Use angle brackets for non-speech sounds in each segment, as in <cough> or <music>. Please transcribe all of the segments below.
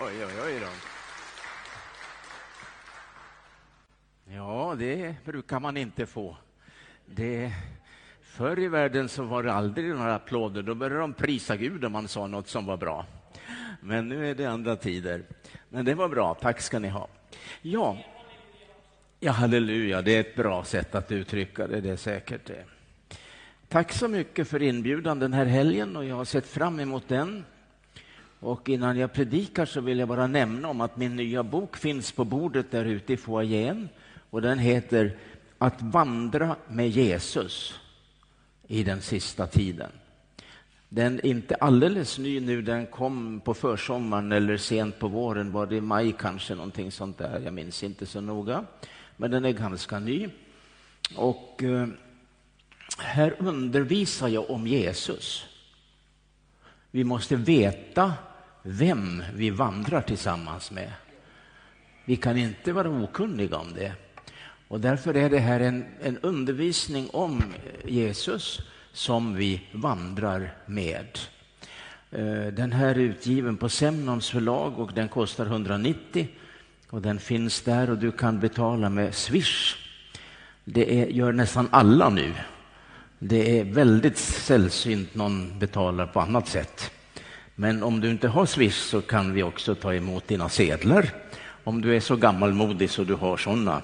Oj, oj, oj då. Ja, det brukar man inte få. Det, förr i världen så var det aldrig några applåder. Då började de prisa Gud om man sa något som var bra. Men nu är det andra tider. Men det var bra. Tack ska ni ha. Ja, ja halleluja. Det är ett bra sätt att uttrycka det. Det är säkert det. Tack så mycket för inbjudan den här helgen och jag har sett fram emot den. Och innan jag predikar så vill jag bara nämna om att min nya bok finns på bordet där ute i foajén och den heter Att vandra med Jesus i den sista tiden. Den är inte alldeles ny nu, den kom på försommaren eller sent på våren, var det i maj kanske, någonting sånt där, jag minns inte så noga. Men den är ganska ny. Och eh, här undervisar jag om Jesus. Vi måste veta vem vi vandrar tillsammans med. Vi kan inte vara okunniga om det. Och därför är det här en, en undervisning om Jesus som vi vandrar med. Eh, den här är utgiven på Semnons förlag och den kostar 190 och den finns där och du kan betala med Swish. Det är, gör nästan alla nu. Det är väldigt sällsynt någon betalar på annat sätt. Men om du inte har Swish så kan vi också ta emot dina sedlar. Om du är så gammalmodig så du har sådana.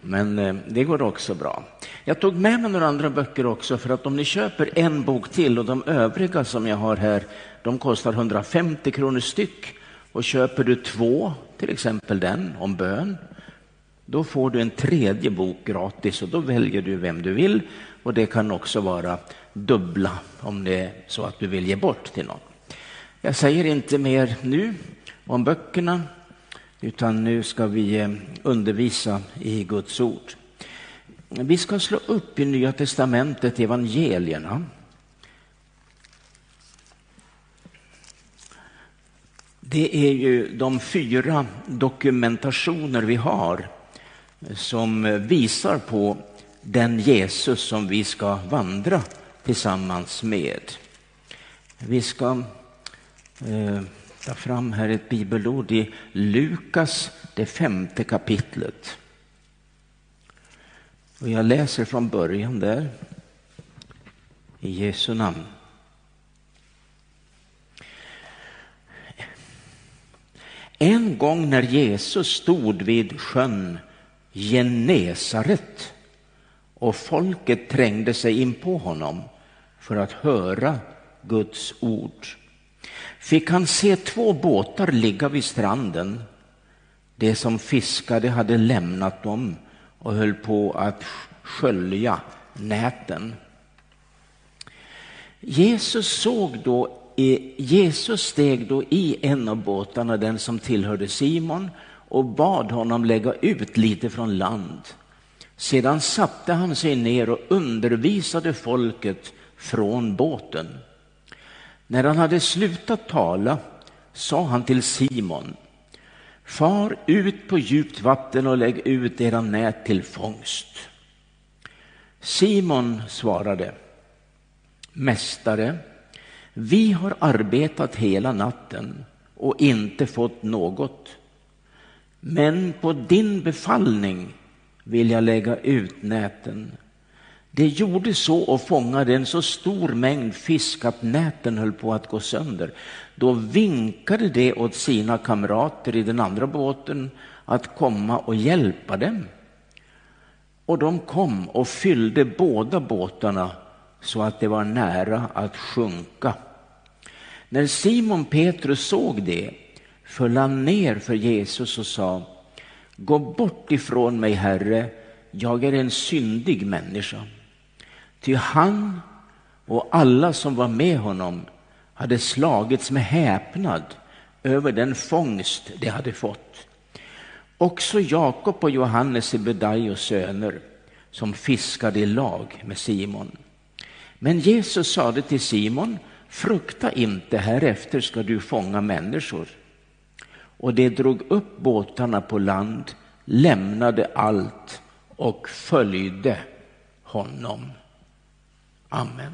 Men eh, det går också bra. Jag tog med mig några andra böcker också för att om ni köper en bok till och de övriga som jag har här, de kostar 150 kronor styck. Och köper du två, till exempel den om bön, då får du en tredje bok gratis och då väljer du vem du vill. Och det kan också vara dubbla om det är så att du vill ge bort till någon. Jag säger inte mer nu om böckerna, utan nu ska vi eh, undervisa i Guds ord. Vi ska slå upp i Nya testamentet evangelierna. Det är ju de fyra dokumentationer vi har som visar på den Jesus som vi ska vandra tillsammans med. Vi ska eh, ta fram här ett bibelord i Lukas, det femte kapitlet. Och jag läser från början där, i Jesu namn. En gång när Jesus stod vid sjön Genesaret och folket trängde sig in på honom för att höra Guds ord fick han se två båtar ligga vid stranden. De som fiskade hade lämnat dem och höll på att skölja näten. Jesus såg då Jesus steg då i en av båtarna, den som tillhörde Simon, och bad honom lägga ut lite från land. Sedan satte han sig ner och undervisade folket från båten. När han hade slutat tala sa han till Simon, far ut på djupt vatten och lägg ut era nät till fångst. Simon svarade, Mästare, vi har arbetat hela natten och inte fått något. Men på din befallning vill jag lägga ut näten. Det gjorde så och fångade en så stor mängd fisk att näten höll på att gå sönder. Då vinkade de åt sina kamrater i den andra båten att komma och hjälpa dem. Och de kom och fyllde båda båtarna så att det var nära att sjunka. När Simon Petrus såg det föll han ner för Jesus och sa Gå bort ifrån mig, Herre, jag är en syndig människa. Ty han och alla som var med honom hade slagits med häpnad över den fångst de hade fått. Också Jakob och Johannes Sebedaios söner som fiskade i lag med Simon. Men Jesus sade till Simon, frukta inte, härefter ska du fånga människor. Och de drog upp båtarna på land, lämnade allt och följde honom. Amen.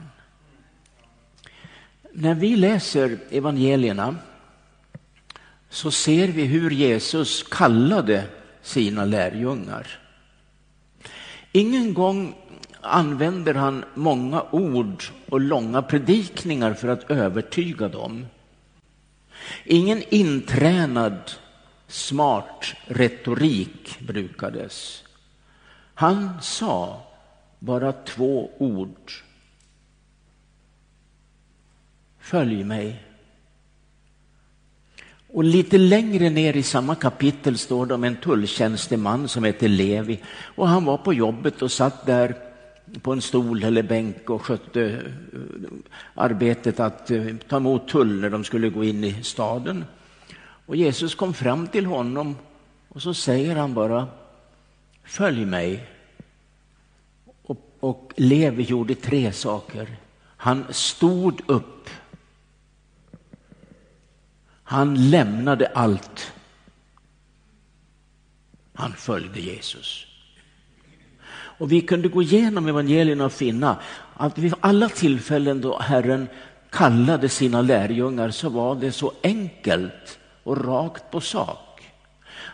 När vi läser evangelierna så ser vi hur Jesus kallade sina lärjungar. Ingen gång använder han många ord och långa predikningar för att övertyga dem. Ingen intränad smart retorik brukades. Han sa bara två ord. Följ mig. Och lite längre ner i samma kapitel står det om en tulltjänsteman som heter Levi. Och han var på jobbet och satt där på en stol eller bänk och skötte eh, arbetet att eh, ta emot tull när de skulle gå in i staden. Och Jesus kom fram till honom och så säger han bara Följ mig. Och, och Levi gjorde tre saker. Han stod upp. Han lämnade allt. Han följde Jesus. Och vi kunde gå igenom evangelierna och finna att vid alla tillfällen då Herren kallade sina lärjungar så var det så enkelt och rakt på sak.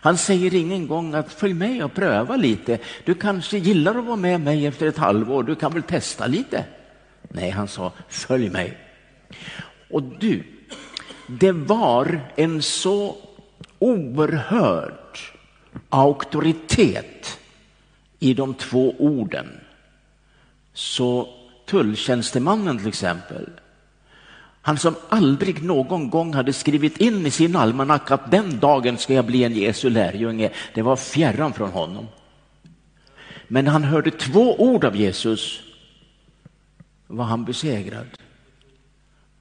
Han säger ingen gång att följ med och pröva lite. Du kanske gillar att vara med mig efter ett halvår, du kan väl testa lite? Nej, han sa följ mig. Och du, det var en så oerhörd auktoritet i de två orden. Så tulltjänstemannen till exempel, han som aldrig någon gång hade skrivit in i sin almanacka att den dagen ska jag bli en Jesu lärjunge, det var fjärran från honom. Men när han hörde två ord av Jesus var han besegrad.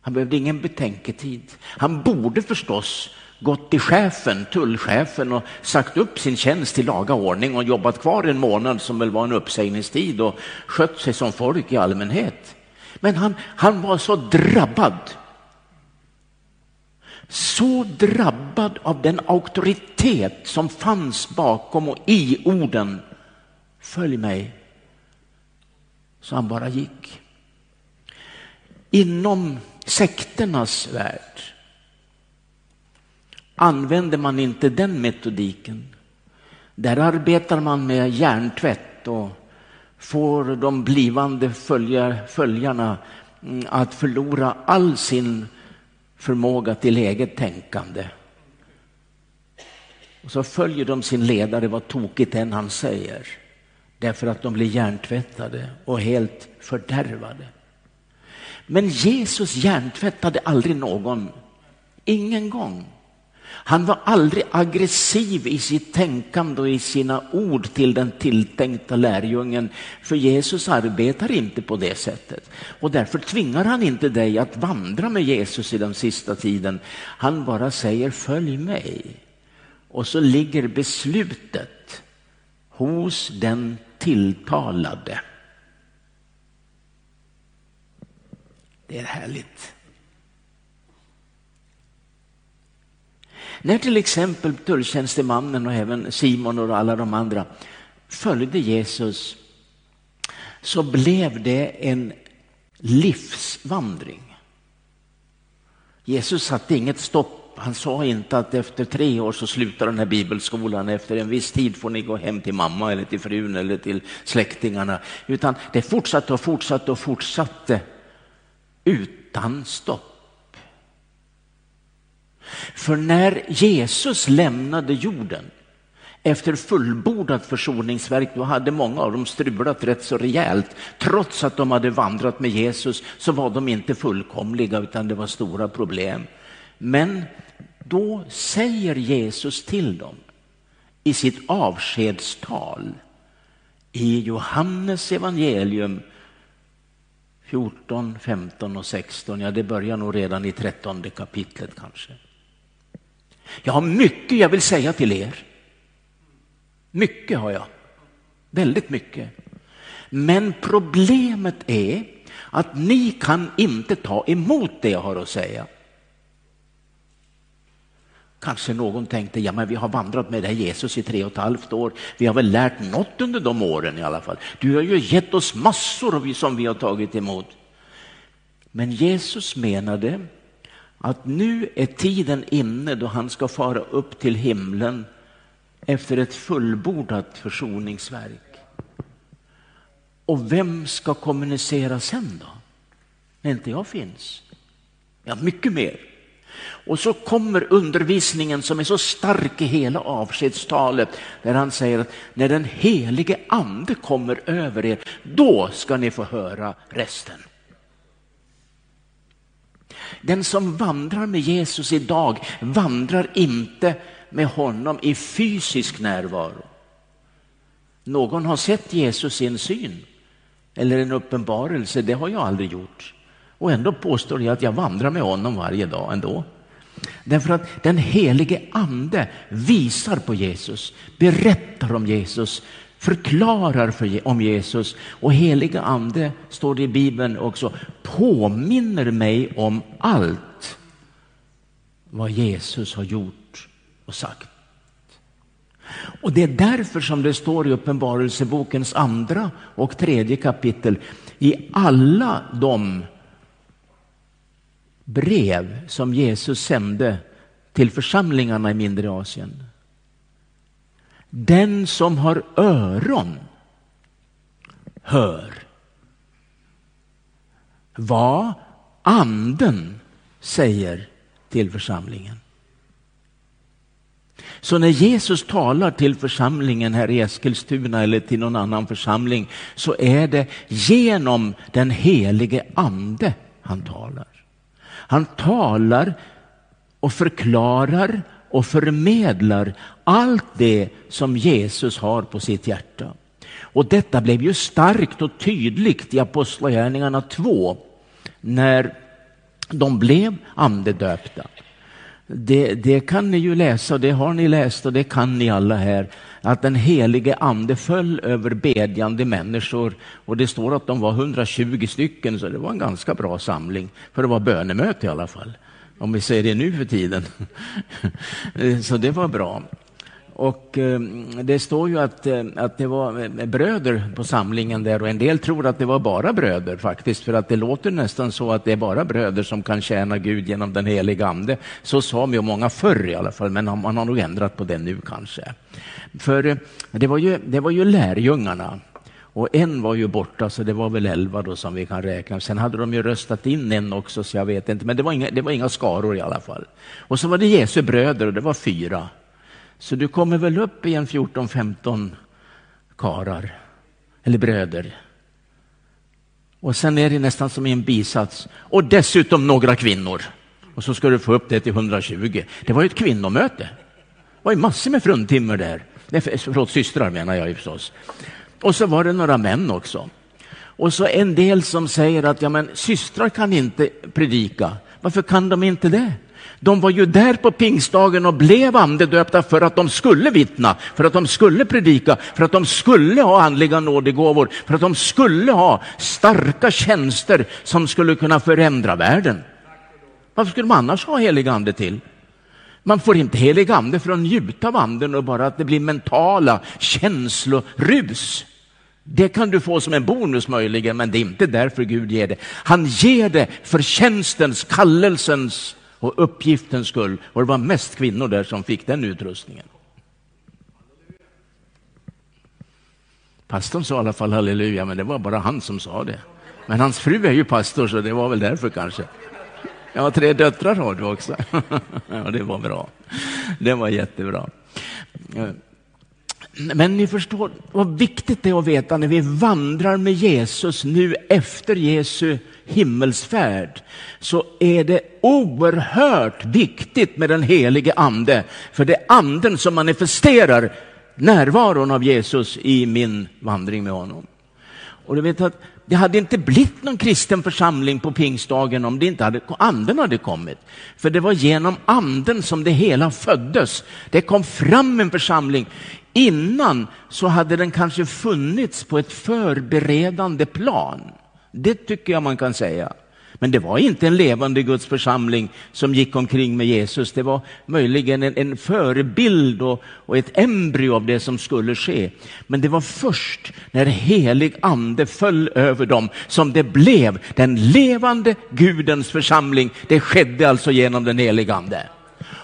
Han behövde ingen betänketid. Han borde förstås gått till chefen, tullchefen och sagt upp sin tjänst i laga ordning och jobbat kvar en månad som väl var en uppsägningstid och skött sig som folk i allmänhet. Men han, han var så drabbad. Så drabbad av den auktoritet som fanns bakom och i orden. Följ mig. Så han bara gick. Inom sekternas värld använder man inte den metodiken. Där arbetar man med hjärntvätt och får de blivande följarna mm, att förlora all sin förmåga till eget tänkande. Och så följer de sin ledare vad tokigt än han säger. Därför att de blir hjärntvättade och helt fördärvade. Men Jesus hjärntvättade aldrig någon. Ingen gång. Han var aldrig aggressiv i sitt tänkande och i sina ord till den tilltänkta lärjungen. För Jesus arbetar inte på det sättet. Och därför tvingar han inte dig att vandra med Jesus i den sista tiden. Han bara säger följ mig. Och så ligger beslutet hos den tilltalade. Det är härligt. När till exempel tulltjänstemannen och även Simon och alla de andra följde Jesus så blev det en livsvandring. Jesus satte inget stopp. Han sa inte att efter tre år så slutar den här bibelskolan, efter en viss tid får ni gå hem till mamma eller till frun eller till släktingarna. Utan det fortsatte och fortsatte och fortsatte utan stopp. För när Jesus lämnade jorden efter fullbordat försoningsverk, då hade många av dem strulat rätt så rejält. Trots att de hade vandrat med Jesus så var de inte fullkomliga utan det var stora problem. Men då säger Jesus till dem i sitt avskedstal i Johannes evangelium 14, 15 och 16, ja det börjar nog redan i 13 kapitlet kanske. Jag har mycket jag vill säga till er. Mycket har jag. Väldigt mycket. Men problemet är att ni kan inte ta emot det jag har att säga. Kanske någon tänkte, ja men vi har vandrat med dig Jesus i tre och ett halvt år. Vi har väl lärt något under de åren i alla fall. Du har ju gett oss massor som vi har tagit emot. Men Jesus menade att nu är tiden inne då han ska fara upp till himlen efter ett fullbordat försoningsverk. Och vem ska kommunicera sen då? När inte jag finns? Ja, mycket mer. Och så kommer undervisningen som är så stark i hela avskedstalet där han säger att när den helige ande kommer över er, då ska ni få höra resten. Den som vandrar med Jesus idag vandrar inte med honom i fysisk närvaro. Någon har sett Jesus i en syn eller en uppenbarelse, det har jag aldrig gjort. Och ändå påstår jag att jag vandrar med honom varje dag ändå. Därför att den helige ande visar på Jesus, berättar om Jesus, förklarar för, om Jesus och heliga ande, står det i Bibeln också, påminner mig om allt vad Jesus har gjort och sagt. Och det är därför som det står i Uppenbarelsebokens andra och tredje kapitel, i alla de brev som Jesus sände till församlingarna i mindre Asien. Den som har öron hör vad anden säger till församlingen. Så när Jesus talar till församlingen här i Eskilstuna eller till någon annan församling så är det genom den helige ande han talar. Han talar och förklarar och förmedlar allt det som Jesus har på sitt hjärta. Och detta blev ju starkt och tydligt i Apostlagärningarna 2 när de blev andedöpta. Det, det, kan ni ju läsa, det har ni läst och det kan ni alla här, att den helige ande föll över bedjande människor och det står att de var 120 stycken, så det var en ganska bra samling, för det var bönemöte i alla fall, om vi säger det nu för tiden. <laughs> så det var bra. Och eh, det står ju att, eh, att det var eh, bröder på samlingen där och en del tror att det var bara bröder faktiskt, för att det låter nästan så att det är bara bröder som kan tjäna Gud genom den heliga ande. Så sa vi många förr i alla fall, men man har nog ändrat på det nu kanske. För eh, det var ju, det var ju lärjungarna. Och en var ju borta, så det var väl elva då som vi kan räkna. Sen hade de ju röstat in en också, så jag vet inte. Men det var inga, det var inga skaror i alla fall. Och så var det Jesu bröder och det var fyra. Så du kommer väl upp i en 14-15 karar eller bröder. Och sen är det nästan som i en bisats. Och dessutom några kvinnor. Och så ska du få upp det till 120. Det var ju ett kvinnomöte. Det var ju massor med fruntimmer där. Nej, förlåt, systrar menar jag ju förstås. Och så var det några män också. Och så en del som säger att ja, men systrar kan inte predika. Varför kan de inte det? De var ju där på pingstdagen och blev andedöpta för att de skulle vittna, för att de skulle predika, för att de skulle ha andliga nådegåvor, för att de skulle ha starka tjänster som skulle kunna förändra världen. Varför skulle man annars ha helig ande till? Man får inte helig ande för att njuta av anden och bara att det blir mentala känslorus. Det kan du få som en bonus möjligen, men det är inte därför Gud ger det. Han ger det för tjänstens, kallelsens och uppgiftens skull. Och det var mest kvinnor där som fick den utrustningen. Pastorn sa i alla fall halleluja, men det var bara han som sa det. Men hans fru är ju pastor, så det var väl därför kanske. Ja, tre döttrar har du också. <laughs> ja, det var bra. Det var jättebra. Men ni förstår vad viktigt det är att veta när vi vandrar med Jesus nu efter Jesu himmelsfärd så är det oerhört viktigt med den helige ande. För det är anden som manifesterar närvaron av Jesus i min vandring med honom. Och du vet att det hade inte blivit någon kristen församling på pingstdagen om det inte hade, anden hade kommit. För det var genom anden som det hela föddes. Det kom fram en församling. Innan så hade den kanske funnits på ett förberedande plan. Det tycker jag man kan säga. Men det var inte en levande Guds församling som gick omkring med Jesus. Det var möjligen en, en förebild och, och, ett embryo av det som skulle ske. Men det var först när helig ande föll över dem som det blev den levande Gudens församling. Det skedde alltså genom den helige ande.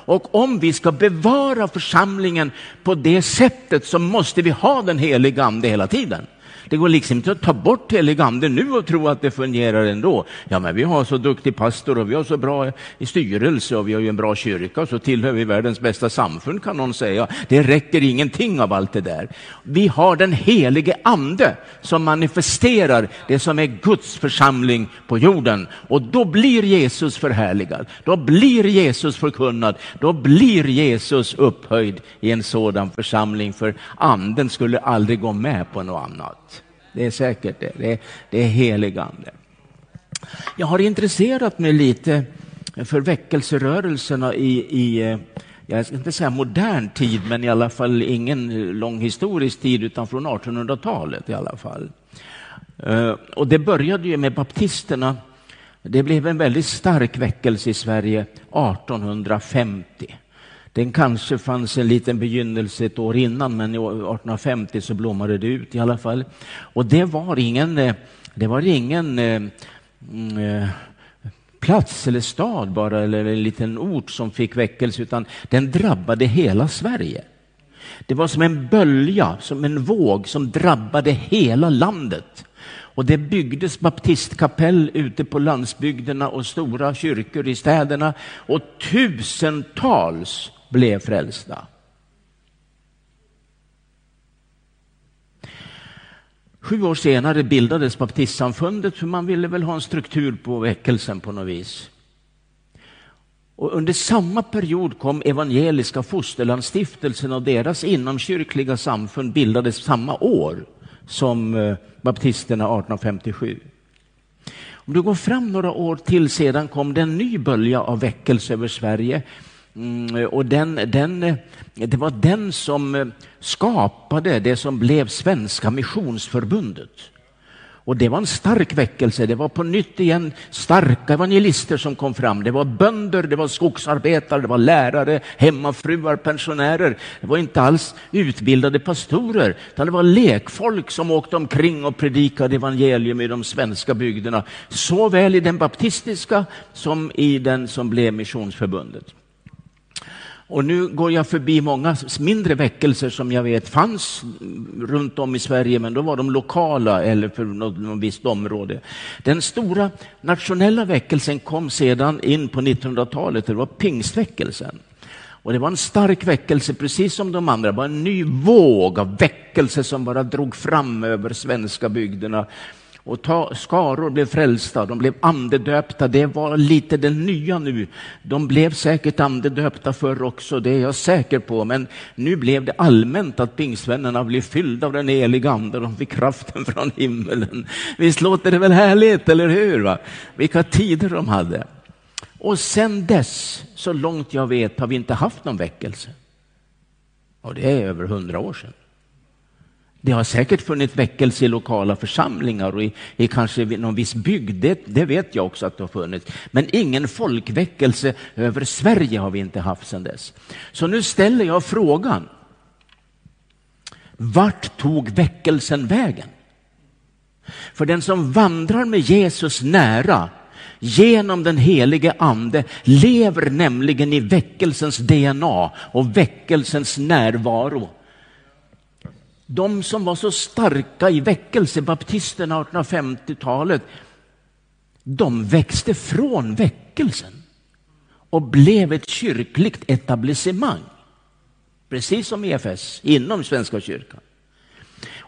Och om vi ska bevara församlingen på det sättet så måste vi ha den heliga ande hela tiden. Det går liksom inte att ta bort helig ande nu och tro att det fungerar ändå. Ja, men vi har så duktig pastor och vi har så bra i styrelse och vi har ju en bra kyrka och så tillhör vi världens bästa samfund kan någon säga. Det räcker ingenting av allt det där. Vi har den helige ande som manifesterar det som är Guds församling på jorden och då blir Jesus förhärligad. Då blir Jesus förkunnad. Då blir Jesus upphöjd i en sådan församling för anden skulle aldrig gå med på något annat. Det är säkert det. Det är, det är heligande. Jag har intresserat mig lite för väckelserörelserna i, i eh, jag ska inte säga modern tid, men i alla fall ingen lång historisk tid, utan från 1800-talet i alla fall. Eh, och det började ju med baptisterna. Det blev en väldigt stark väckelse i Sverige 1850. Den kanske fanns en liten begynnelse ett år innan, men 1850 så blommade det ut i alla fall. Och det var ingen, eh, det var ingen eh, mm, eh, plats eller stad bara, eller en liten ort som fick väckelse, utan den drabbade hela Sverige. Det var som en bölja, som en våg som drabbade hela landet. Och det byggdes baptistkapell ute på landsbygderna och stora kyrkor i städerna och tusentals blev frälsta. Sju år senare bildades baptistsamfundet för man ville väl ha en struktur på väckelsen på något vis. Och under samma period kom Evangeliska Fosterlandsstiftelsen och deras inomkyrkliga samfund bildades samma år som eh, baptisterna 1857. Om du går fram några år till sedan kom det en ny bölja av väckelse över Sverige Mm, eh, och den, den, eh, det var den som eh, skapade det som blev Svenska Missionsförbundet. Och det var en stark väckelse. Det var på nytt igen starka evangelister som kom fram. Det var bönder, det var skogsarbetare, det var lärare, hemmafruar, pensionärer. Det var inte alls utbildade pastorer, utan det var lekfolk som åkte omkring och predikade evangelium i de svenska bygderna. Såväl i den baptistiska som i den som blev Missionsförbundet. Och nu går jag förbi många mindre väckelser som jag vet fanns runt om i Sverige, men då var de lokala eller för något, något visst område. Den stora nationella väckelsen kom sedan in på 1900-talet, det var pingstväckelsen. Och det var en stark väckelse, precis som de andra. Det var en ny våg av väckelse som bara drog fram över svenska bygderna och ta, skaror blev frälsta, de blev andedöpta. Det var lite det nya nu. De blev säkert andedöpta förr också, det är jag säker på. Men nu blev det allmänt att pingstvännerna blev fyllda av den heliga ande. De fick kraften <laughs> från himmelen. Visst låter det väl härligt, eller hur? Va? Vilka tider de hade. Och sen dess, så långt jag vet, har vi inte haft någon väckelse. Och det är över hundra år sedan. Det har säkert funnits väckelse i lokala församlingar och i, i kanske någon viss bygd, det, det, vet jag också att det har funnits. Men ingen folkväckelse över Sverige har vi inte haft sedan dess. Så nu ställer jag frågan. Vart tog väckelsen vägen? För den som vandrar med Jesus nära genom den helige ande lever nämligen i väckelsens DNA och väckelsens närvaro de som var så starka i väckelsebaptisterna 1850-talet, de växte från väckelsen och blev ett kyrkligt etablissemang. Precis som EFS, inom Svenska kyrkan.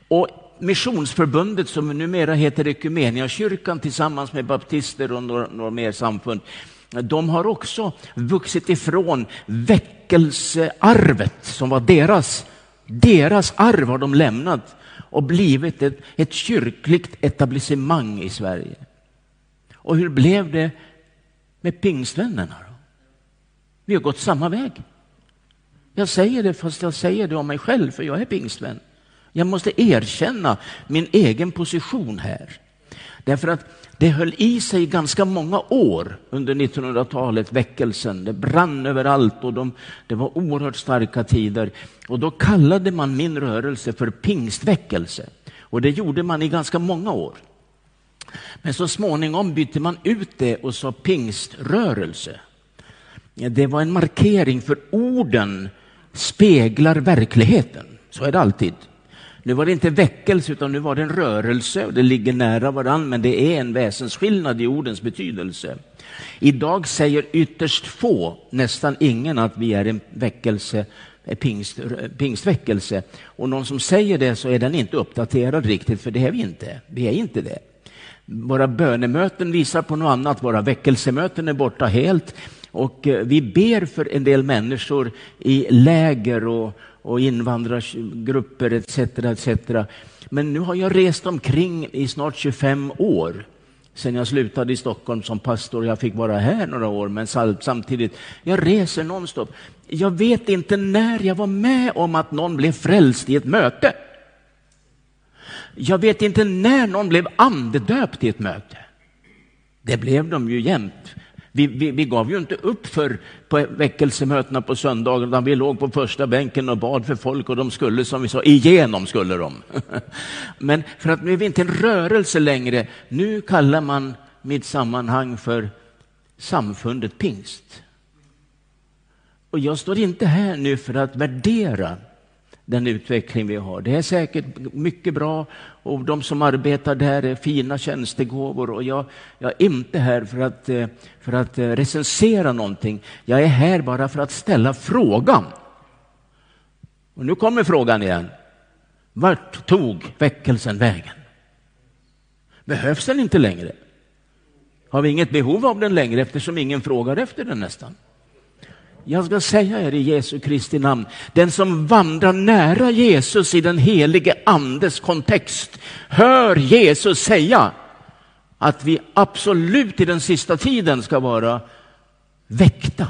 Och Missionsförbundet, som numera heter Ekumeniakyrkan tillsammans med baptister och några, några mer samfund, de har också vuxit ifrån väckelsearvet som var deras deras arv har de lämnat och blivit ett, ett kyrkligt etablissemang i Sverige. Och hur blev det med pingstvännerna? Då? Vi har gått samma väg. Jag säger det fast jag säger det om mig själv, för jag är pingstvän. Jag måste erkänna min egen position här. Därför att det höll i sig ganska många år under 1900-talet, väckelsen. Det brann överallt och de, det var oerhört starka tider. Och då kallade man min rörelse för pingstväckelse. Och det gjorde man i ganska många år. Men så småningom bytte man ut det och sa pingströrelse. Det var en markering för orden speglar verkligheten. Så är det alltid. Nu var det inte väckelse utan nu var det en rörelse och det ligger nära varann, men det är en väsensskillnad i ordens betydelse. Idag säger ytterst få, nästan ingen, att vi är en väckelse pingst, pingstväckelse. Och någon som säger det så är den inte uppdaterad riktigt, för det är vi inte. Vi är inte det. Våra bönemöten visar på något annat, våra väckelsemöten är borta helt. Och eh, vi ber för en del människor i läger och, och invandrargrupper etc. etc. Men nu har jag rest omkring i snart 25 år sen jag slutade i Stockholm som pastor. Jag fick vara här några år, men samtidigt, jag reser nonstop. Jag vet inte när jag var med om att någon blev frälst i ett möte. Jag vet inte när någon blev andedöpt i ett möte. Det blev de ju jämt. Vi, vi, vi, gav ju inte upp för på väckelsemötena på söndagen, utan vi låg på första bänken och bad för folk och de skulle, som vi sa, igenom skulle de. <laughs> Men för att nu är vi inte en rörelse längre, nu kallar man mitt sammanhang för samfundet pingst. Och jag står inte här nu för att värdera den utveckling vi har. Det är säkert mycket bra och de som arbetar där är fina tjänstegåvor och jag, jag är inte här för att, eh, för att eh, recensera någonting. Jag är här bara för att ställa frågan. Och nu kommer frågan igen. Vart tog väckelsen vägen? Behövs den inte längre? Har vi inget behov av den längre eftersom ingen frågar efter den nästan? Jag ska säga er i Jesu Kristi namn, den som vandrar nära Jesus i den helige andes kontext hör Jesus säga att vi absolut i den sista tiden ska vara väckta,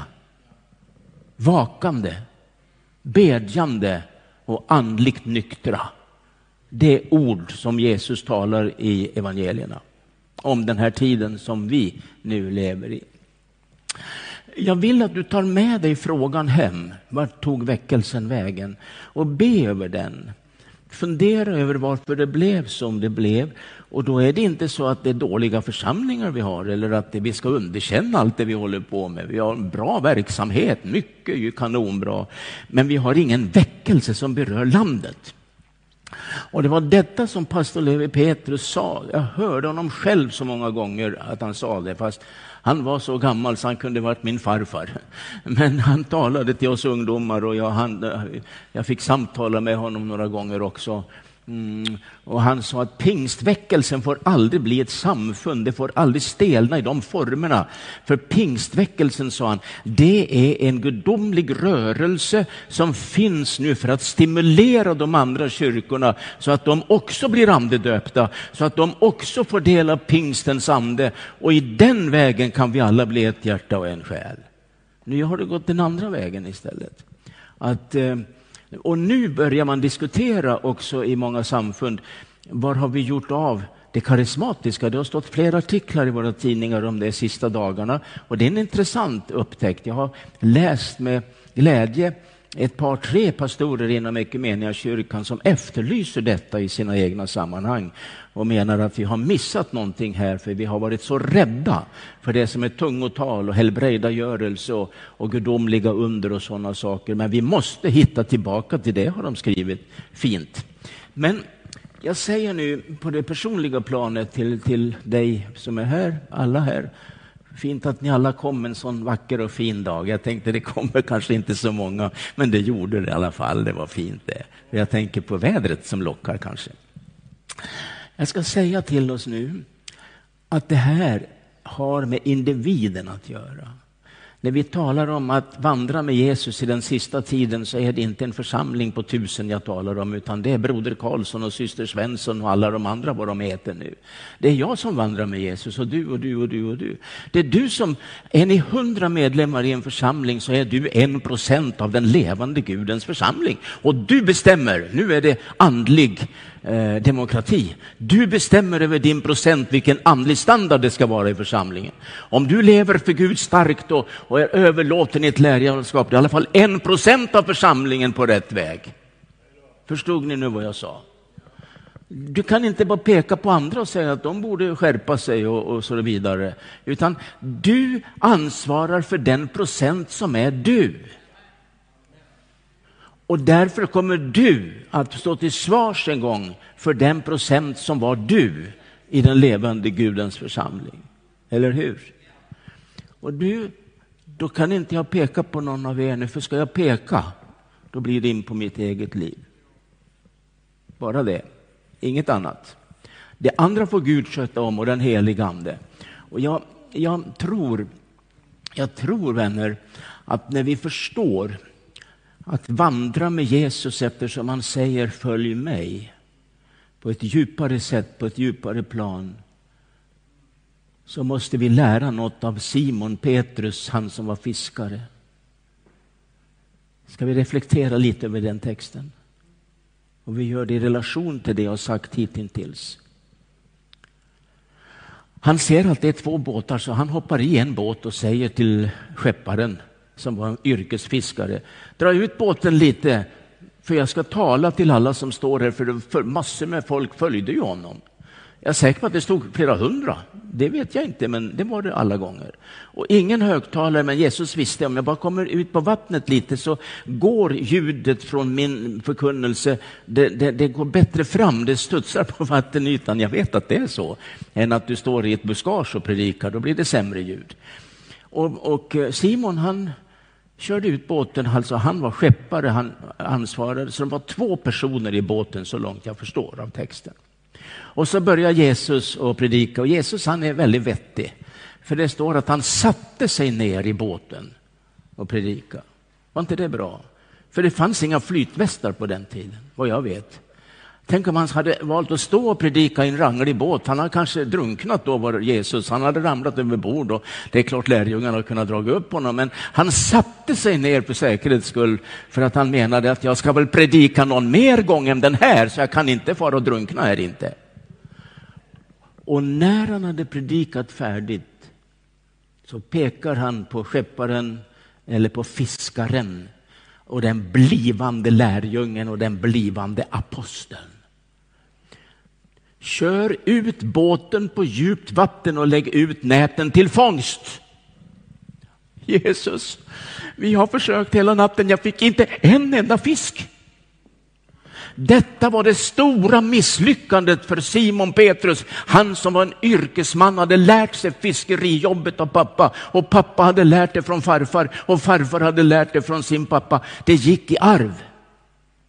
vakande, bedjande och andligt nyktra. Det ord som Jesus talar i evangelierna om den här tiden som vi nu lever i. Jag vill att du tar med dig frågan hem. Vart tog väckelsen vägen? Och be över den. Fundera över varför det blev som det blev. Och då är det inte så att det är dåliga församlingar vi har eller att vi ska underkänna allt det vi håller på med. Vi har en bra verksamhet, mycket är ju kanonbra. Men vi har ingen väckelse som berör landet. Och det var detta som pastor Levi Petrus sa. Jag hörde honom själv så många gånger att han sa det, fast han var så gammal så han kunde varit min farfar. Men han talade till oss ungdomar och jag, han, jag fick samtala med honom några gånger också. Mm. Och han sa att pingstväckelsen får aldrig bli ett samfund, det får aldrig stelna i de formerna. För pingstväckelsen, sa han, det är en gudomlig rörelse som finns nu för att stimulera de andra kyrkorna så att de också blir andedöpta, så att de också får del av pingstens ande. Och i den vägen kan vi alla bli ett hjärta och en själ. Nu har det gått den andra vägen istället. Att... Eh, och nu börjar man diskutera också i många samfund, var har vi gjort av det karismatiska? Det har stått flera artiklar i våra tidningar om det de sista dagarna och det är en intressant upptäckt. Jag har läst med glädje ett par, tre pastorer inom kyrkan som efterlyser detta i sina egna sammanhang och menar att vi har missat någonting här för vi har varit så rädda för det som är tungotal och helbrägdagörelse och, och gudomliga under och sådana saker. Men vi måste hitta tillbaka till det, har de skrivit fint. Men jag säger nu på det personliga planet till, till dig som är här, alla här, Fint att ni alla kom en sån vacker och fin dag. Jag tänkte det kommer kanske inte så många, men det gjorde det i alla fall. Det var fint det. Jag tänker på vädret som lockar kanske. Jag ska säga till oss nu att det här har med individen att göra. När vi talar om att vandra med Jesus i den sista tiden så är det inte en församling på tusen jag talar om, utan det är broder Karlsson och syster Svensson och alla de andra vad de heter nu. Det är jag som vandrar med Jesus och du och du och du och du. Det är du som, är ni hundra medlemmar i en församling så är du en procent av den levande Gudens församling. Och du bestämmer, nu är det andlig eh, demokrati. Du bestämmer över din procent vilken andlig standard det ska vara i församlingen. Om du lever för Gud starkt och, och är överlåten i ett lärjungaskap, det är i alla fall en procent av församlingen på rätt väg. Förstod ni nu vad jag sa? Du kan inte bara peka på andra och säga att de borde skärpa sig och, och så vidare. Utan du ansvarar för den procent som är du. Och därför kommer du att stå till svars en gång för den procent som var du i den levande Gudens församling. Eller hur? Och du, då kan inte jag peka på någon av er nu, för ska jag peka, då blir det in på mitt eget liv. Bara det, inget annat. Det andra får Gud sköta om och den helige Ande. Och jag, jag, tror, jag tror, vänner, att när vi förstår att vandra med Jesus eftersom han säger följ mig på ett djupare sätt, på ett djupare plan så måste vi lära något av Simon Petrus, han som var fiskare. Ska vi reflektera lite över den texten? Och vi gör det i relation till det jag sagt hittills. Han ser att det är två båtar så han hoppar i en båt och säger till skepparen som var en yrkesfiskare. Dra ut båten lite, för jag ska tala till alla som står här, för, för massor med folk följde ju honom. Jag är säker på att det stod flera hundra. Det vet jag inte, men det var det alla gånger. Och ingen högtalare, men Jesus visste om jag bara kommer ut på vattnet lite så går ljudet från min förkunnelse, det, det, det går bättre fram, det studsar på vattenytan. Jag vet att det är så, än att du står i ett buskage och predikar, då blir det sämre ljud. Och, och eh, Simon, han körde ut båten, alltså han var skeppare, han ansvarade, så de var två personer i båten så långt jag förstår av texten. Och så börjar Jesus att predika och Jesus han är väldigt vettig. För det står att han satte sig ner i båten och predika. Var inte det bra? För det fanns inga flytvästar på den tiden, vad jag vet. Tänk om han hade valt att stå och predika i en ranglig båt. Han hade kanske drunknat då, var Jesus. Han hade ramlat över bord och det är klart lärjungarna hade kunnat dra upp honom. Men han satte sig ner för säkerhets skull för att han menade att jag ska väl predika någon mer gång än den här så jag kan inte fara och drunkna här inte. Och när han hade predikat färdigt så pekar han på skepparen eller på fiskaren och den blivande lärjungen och den blivande aposteln. Kör ut båten på djupt vatten och lägg ut näten till fångst. Jesus, vi har försökt hela natten, jag fick inte en enda fisk. Detta var det stora misslyckandet för Simon Petrus. Han som var en yrkesman hade lärt sig fiskerijobbet av pappa och pappa hade lärt det från farfar och farfar hade lärt det från sin pappa. Det gick i arv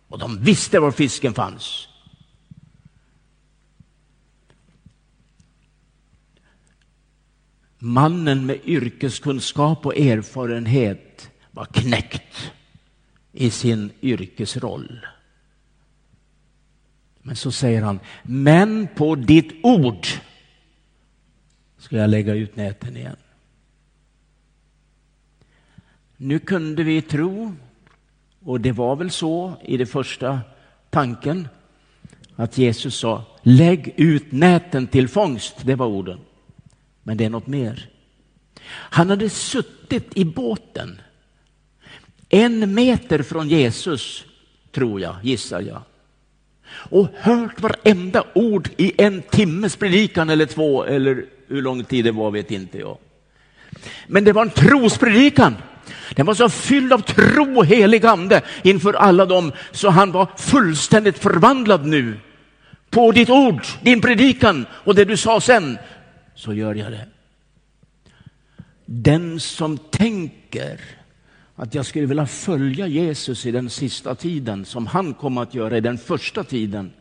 och de visste var fisken fanns. Mannen med yrkeskunskap och erfarenhet var knäckt i sin yrkesroll. Men så säger han, men på ditt ord ska jag lägga ut näten igen. Nu kunde vi tro, och det var väl så i den första tanken, att Jesus sa lägg ut näten till fångst, det var orden. Men det är något mer. Han hade suttit i båten en meter från Jesus, tror jag, gissar jag och hört varenda ord i en timmes predikan eller två, eller hur lång tid det var vet inte jag. Men det var en trospredikan. Den var så fylld av tro och helig ande inför alla dem så han var fullständigt förvandlad nu. På ditt ord, din predikan och det du sa sen, så gör jag det. Den som tänker att jag skulle vilja följa Jesus i den sista tiden som han kom att göra i den första tiden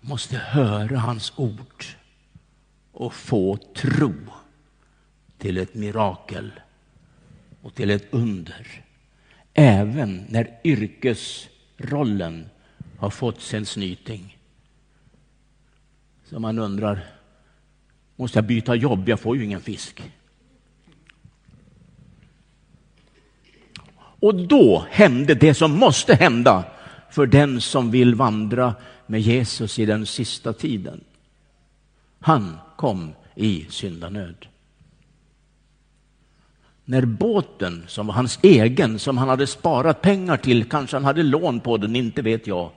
måste höra hans ord och få tro till ett mirakel och till ett under. Även när yrkesrollen har fått sin snyting. Så man undrar, måste jag byta jobb? Jag får ju ingen fisk. Och då hände det som måste hända för den som vill vandra med Jesus i den sista tiden. Han kom i syndanöd. När båten, som var hans egen, som han hade sparat pengar till, kanske han hade lån på den, inte vet jag.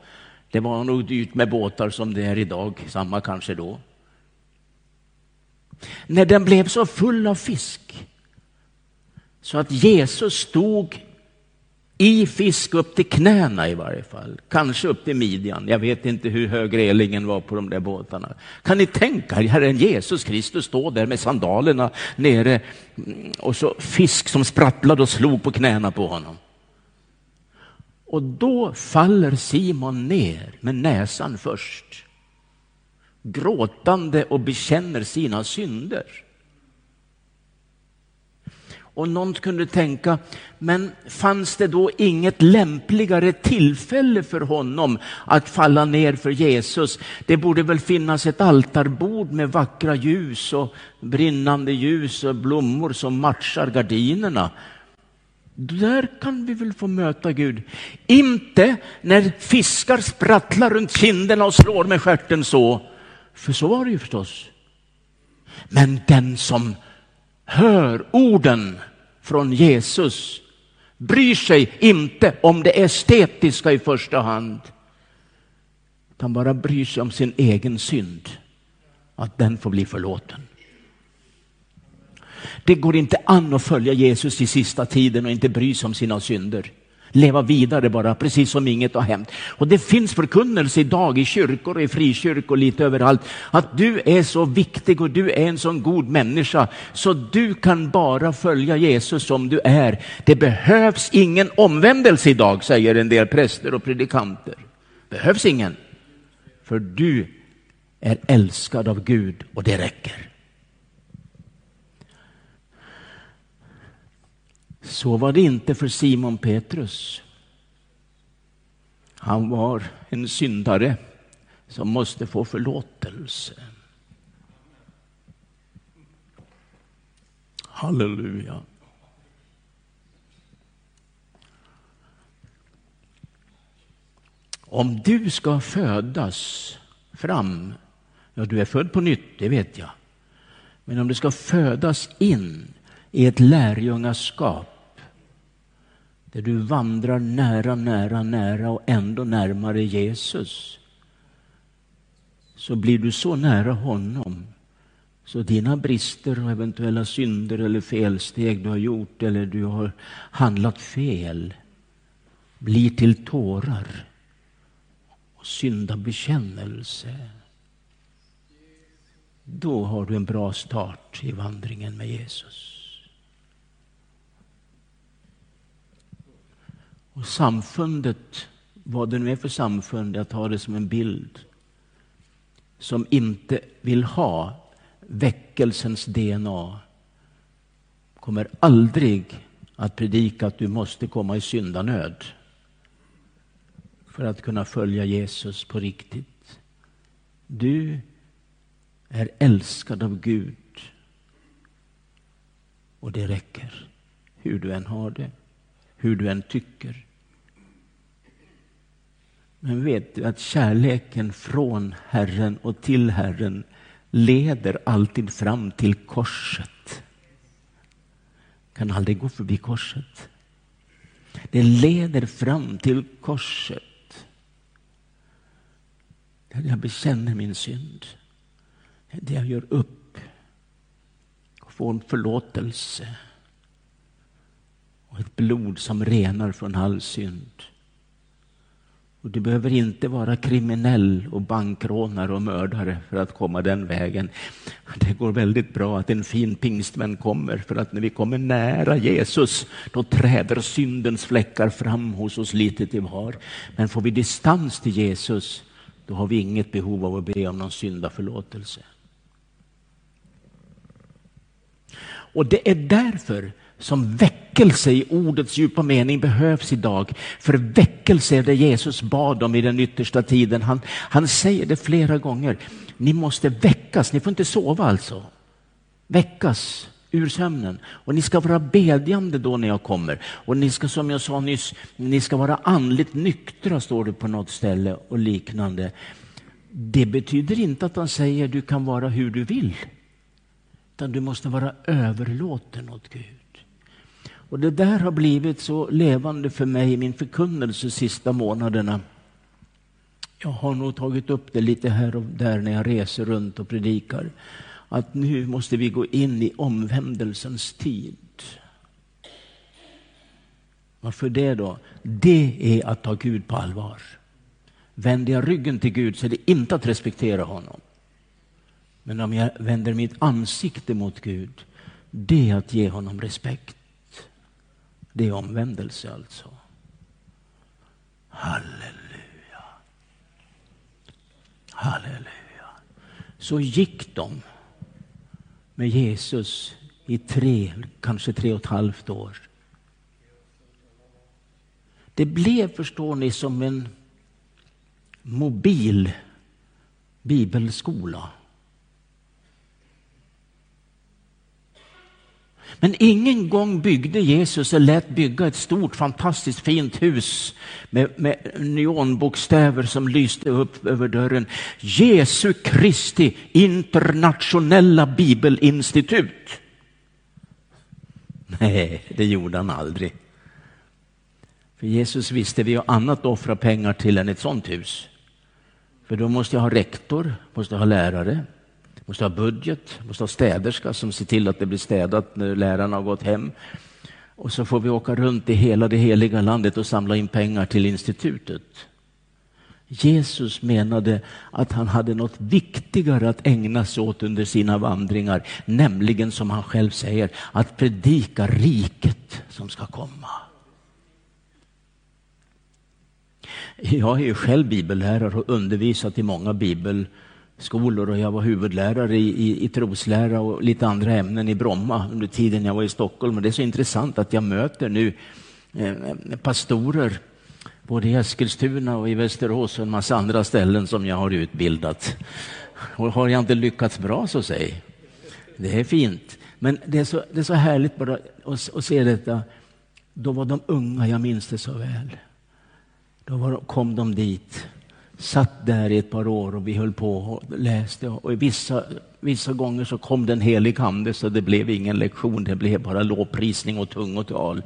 Det var nog dyrt med båtar som det är idag, samma kanske då. När den blev så full av fisk så att Jesus stod i fisk upp till knäna i varje fall, kanske upp till midjan. Jag vet inte hur hög relingen var på de där båtarna. Kan ni tänka er Herren Jesus Kristus stå där med sandalerna nere mm, och så fisk som sprattlade och slog på knäna på honom. Och då faller Simon ner med näsan först, gråtande och bekänner sina synder. Och någon kunde tänka, men fanns det då inget lämpligare tillfälle för honom att falla ner för Jesus? Det borde väl finnas ett altarbord med vackra ljus och brinnande ljus och blommor som matchar gardinerna. Där kan vi väl få möta Gud. Inte när fiskar sprattlar runt kinderna och slår med skärten så. För så var det ju förstås. Men den som hör orden från Jesus bryr sig inte om det estetiska i första hand, utan bara bryr sig om sin egen synd, att den får bli förlåten. Det går inte an att följa Jesus i sista tiden och inte bry sig om sina synder leva vidare bara, precis som inget har hänt. Och det finns förkunnelse idag i kyrkor och i frikyrkor lite överallt, att du är så viktig och du är en sån god människa, så du kan bara följa Jesus som du är. Det behövs ingen omvändelse idag, säger en del präster och predikanter. Behövs ingen. För du är älskad av Gud och det räcker. Så var det inte för Simon Petrus. Han var en syndare som måste få förlåtelse. Halleluja. Om du ska födas fram, ja du är född på nytt, det vet jag. Men om du ska födas in i ett lärjungaskap där du vandrar nära, nära, nära och ändå närmare Jesus så blir du så nära honom så dina brister och eventuella synder eller felsteg du har gjort eller du har handlat fel blir till tårar och syndabekännelse. Då har du en bra start i vandringen med Jesus. Och samfundet, vad det nu är för samfund, jag tar det som en bild, som inte vill ha väckelsens DNA, kommer aldrig att predika att du måste komma i syndanöd för att kunna följa Jesus på riktigt. Du är älskad av Gud och det räcker, hur du än har det hur du än tycker. Men vet du att kärleken från Herren och till Herren leder alltid fram till korset. Kan aldrig gå förbi korset. Det leder fram till korset. Där jag bekänner min synd. Där jag gör upp och får en förlåtelse och ett blod som renar från all synd. Och du behöver inte vara kriminell och bankrånare och mördare för att komma den vägen. Det går väldigt bra att en fin pingstvän kommer, för att när vi kommer nära Jesus, då träder syndens fläckar fram hos oss lite till var. Men får vi distans till Jesus, då har vi inget behov av att be om någon syndaförlåtelse. Och det är därför som väckelse i ordets djupa mening behövs idag. För väckelse är det Jesus bad om i den yttersta tiden. Han, han säger det flera gånger. Ni måste väckas, ni får inte sova alltså. Väckas ur sömnen. Och ni ska vara bedjande då när jag kommer. Och ni ska, som jag sa nyss, ni ska vara andligt nyktra, står det på något ställe och liknande. Det betyder inte att han säger du kan vara hur du vill. Utan du måste vara överlåten åt Gud. Och det där har blivit så levande för mig i min förkunnelse de sista månaderna. Jag har nog tagit upp det lite här och där när jag reser runt och predikar. Att nu måste vi gå in i omvändelsens tid. Varför det då? Det är att ta Gud på allvar. Vänder jag ryggen till Gud så är det inte att respektera honom. Men om jag vänder mitt ansikte mot Gud, det är att ge honom respekt. Det är omvändelse alltså. Halleluja. Halleluja. Så gick de med Jesus i tre, kanske tre och ett halvt år. Det blev, förstår ni, som en mobil bibelskola. Men ingen gång byggde Jesus eller lät bygga ett stort fantastiskt fint hus med, med neonbokstäver som lyste upp över dörren. Jesu Kristi internationella bibelinstitut. Nej, det gjorde han aldrig. För Jesus visste vi har annat att offra pengar till än ett sånt hus. För då måste jag ha rektor, måste ha lärare, måste ha budget, måste ha städerska som ser till att det blir städat när lärarna har gått hem. Och så får vi åka runt i hela det heliga landet och samla in pengar till institutet. Jesus menade att han hade något viktigare att ägna sig åt under sina vandringar, nämligen som han själv säger, att predika riket som ska komma. Jag är ju själv bibellärare och undervisat i många skolor och jag var huvudlärare i, i, i troslära och lite andra ämnen i Bromma under tiden jag var i Stockholm. Och det är så intressant att jag möter nu eh, pastorer både i Eskilstuna och i Västerås och en massa andra ställen som jag har utbildat. Och har jag inte lyckats bra så säg. Det är fint. Men det är så, det är så härligt bara att, att se detta. Då var de unga, jag minns det så väl. Då var, kom de dit, satt där i ett par år och vi höll på och läste. Och vissa, vissa gånger så kom den helig ande så det blev ingen lektion, det blev bara lovprisning och tungotal.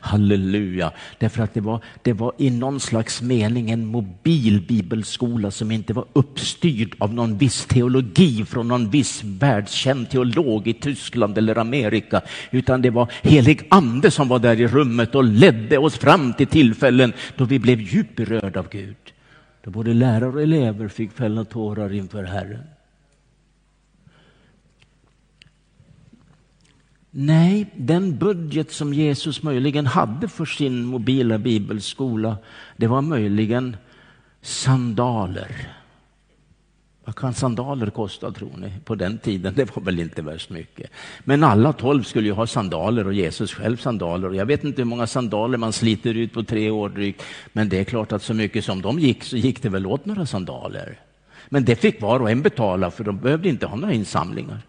Halleluja! Därför att det var, det var i någon slags mening en mobil bibelskola som inte var uppstyrd av någon viss teologi från någon viss världskänd teolog i Tyskland eller Amerika, utan det var helig ande som var där i rummet och ledde oss fram till tillfällen då vi blev djupt berörda av Gud där både lärare och elever fick fälla tårar inför Herren. Nej, den budget som Jesus möjligen hade för sin mobila bibelskola, det var möjligen sandaler. Vad kan sandaler kosta tror ni? På den tiden, det var väl inte värst mycket. Men alla tolv skulle ju ha sandaler och Jesus själv sandaler. Jag vet inte hur många sandaler man sliter ut på tre år drygt. Men det är klart att så mycket som de gick så gick det väl åt några sandaler. Men det fick var och en betala för de behövde inte ha några insamlingar.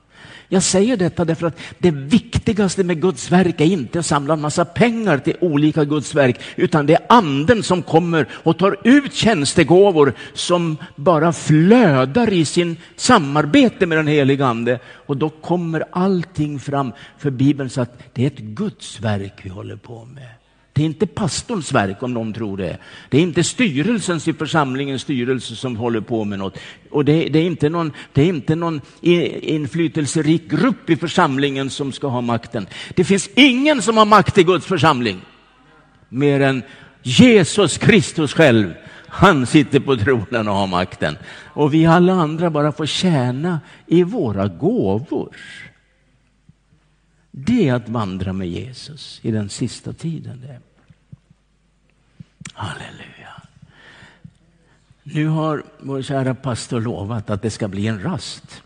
Jag säger detta därför att det viktigaste med Guds verk är inte att samla en massa pengar till olika Guds verk, utan det är anden som kommer och tar ut tjänstegåvor som bara flödar i sin samarbete med den heliga ande. Och då kommer allting fram för Bibeln så att det är ett Guds verk vi håller på med. Det är inte pastorns verk om någon tror det. Det är inte styrelsens i församlingens styrelse som håller på med något. Och det, det, är inte någon, det är inte någon inflytelserik grupp i församlingen som ska ha makten. Det finns ingen som har makt i Guds församling. Mer än Jesus Kristus själv. Han sitter på tronen och har makten. Och vi alla andra bara får tjäna i våra gåvor. Det är att vandra med Jesus i den sista tiden. Det. Halleluja. Nu har vår kära pastor lovat att det ska bli en rast.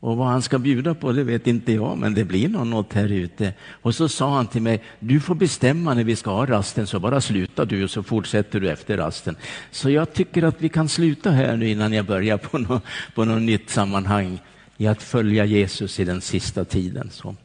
Och vad han ska bjuda på det vet inte jag, men det blir nog något här ute. Och så sa han till mig, du får bestämma när vi ska ha rasten, så bara slutar du och så fortsätter du efter rasten. Så jag tycker att vi kan sluta här nu innan jag börjar på något, på något nytt sammanhang i att följa Jesus i den sista tiden. Så.